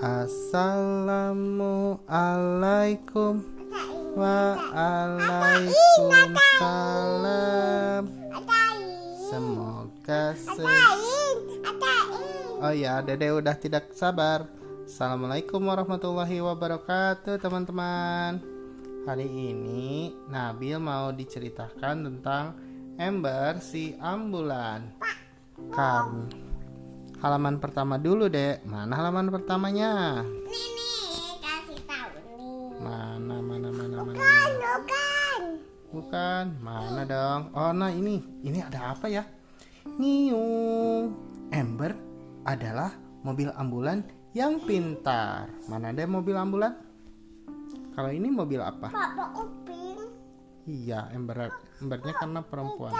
Assalamualaikum Waalaikumsalam Semoga se Oh ya, Dede udah tidak sabar. Assalamualaikum warahmatullahi wabarakatuh, teman-teman. Hari ini Nabil mau diceritakan tentang Ember si ambulan. Kan halaman pertama dulu, Dek. Mana halaman pertamanya? Nih nih kasih tahu nih. Mana mana mana mana. Bukan bukan. Bukan, mana dong? Oh, nah ini. Ini ada apa ya? Nyiung. Ember adalah mobil ambulan yang pintar. Mana ada mobil ambulan? Kalau ini mobil apa? Papa Upin. Iya, Ember Embernya karena perempuan.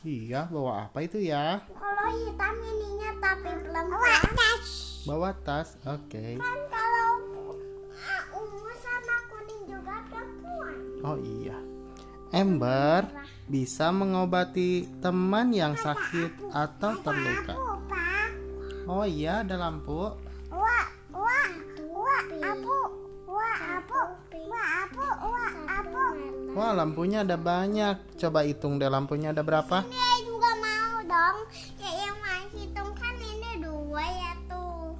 Iya, bawa apa itu ya? Kalau hitam ininya tapi perempuan. Bawa tas. Oke. Kan kalau uh, ungu sama kuning juga perempuan. Oh iya. Ember bisa mengobati teman yang sakit atau terluka. Oh iya, ada lampu. Wah, lampunya ada banyak. Coba hitung deh lampunya ada berapa? Ini juga mau dong. Ya yang mau hitung kan ini dua ya tuh.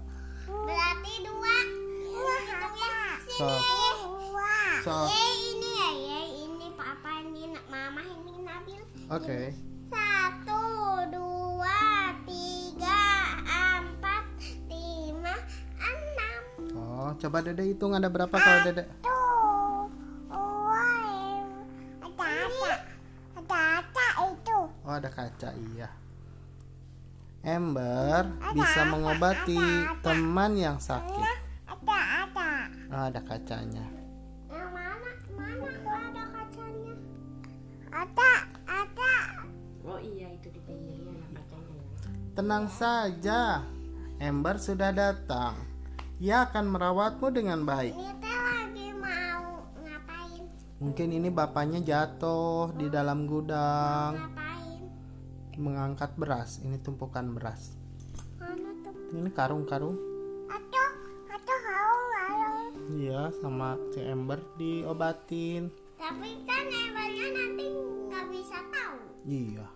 Berarti dua. Hitungnya sini. So. Dua. So. Ya ini ya ya ini papa ini mama ini Nabil. Oke. Satu, dua, tiga, empat, lima, enam. Oh, coba Dede hitung ada berapa kalau Dede? Tuh. Oh, ada kaca, iya. Ember bisa mengobati teman yang sakit. Ada ada. Oh, ada kacanya. Yang mana? Mana kok ada kacanya? Ada, ada. Oh iya itu di pinggirnya ada kacanya ya. Tenang saja. Ember sudah datang. Ia akan merawatmu dengan baik. Ini teh lagi mau ngapain? Mungkin ini bapaknya jatuh di dalam gudang Ngapain? Mengangkat beras. Ini tumpukan beras. Ini karung-karung. Iya, sama si Ember diobatin. Tapi kan embernya nanti nggak bisa tahu. Iya.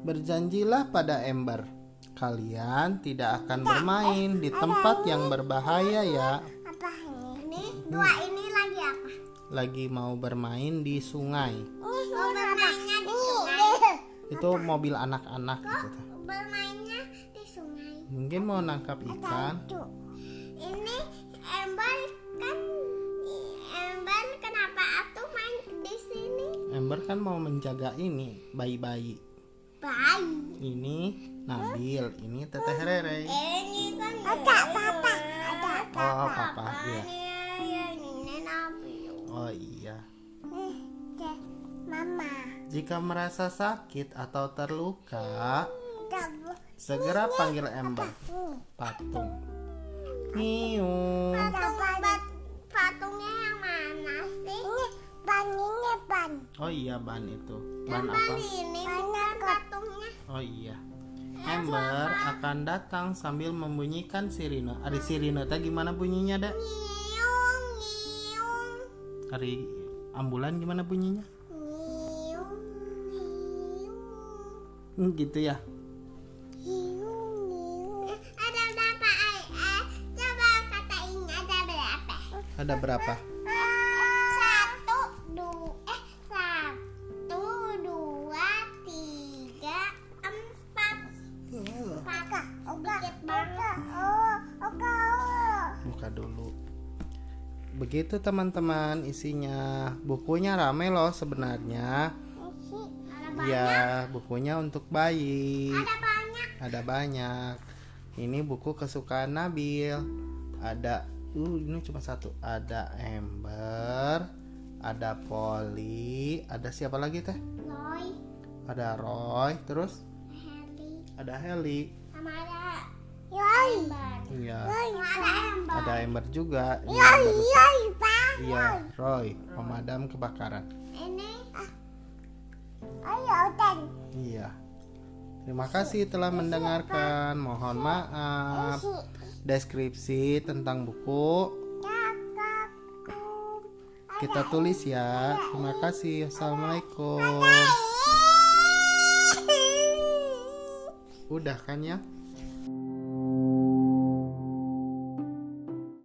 Berjanjilah pada Ember, kalian tidak akan bermain di tempat yang berbahaya ya. Apa ini? Ini dua ini lagi apa? Lagi mau bermain di sungai. Oh, bermainnya di sungai. Itu mobil anak-anak gitu. Bermainnya di sungai. Mungkin mau nangkap ikan. Ini ember kan ember kenapa atuh main di sini? Ember kan mau menjaga ini bayi-bayi. Bayi. Ini Nabil, ini Teteh Rere. Ini kan ada papa, ada Oh, papa, iya. Ini ini Nabil. Oh iya. Mama. Jika merasa sakit atau terluka, Tabu. segera panggil Ember. Patung. Bat patungnya yang mana sih? Ini ban ini ban. Oh iya ban itu. Ban Ban apa? ini bukan patungnya. Oh iya. Ember akan datang sambil membunyikan sirine. Ada sirine teh gimana bunyinya, Dek? Nyiung, nyiung, Hari ambulan gimana bunyinya? Gitu ya. Ada berapa? Eh, coba katain ada berapa? Ada berapa? Satu, dua, eh satu, dua, tiga, empat. Empat. Dikit banget. Oh, oke. Buka dulu. Begitu teman-teman isinya. Bukunya rame loh sebenarnya. Ada banyak. Ya, bukunya untuk bayi. Ada banyak. Ada banyak. Ini buku kesukaan Nabil. Ada uh ini cuma satu. Ada Ember, ada Polly, ada siapa lagi teh? Loy, Ada Roy, terus Heli, ada Heli. sama ada Yoy. Iya. Ada Ember. Ada Ember juga. Yoy, Pak. Iya, Roy, pemadam kebakaran. Ini Ayo. Iya. Terima kasih telah mendengarkan. Mohon maaf. Deskripsi tentang buku. Kita tulis ya. Terima kasih. Assalamualaikum. Udah kan ya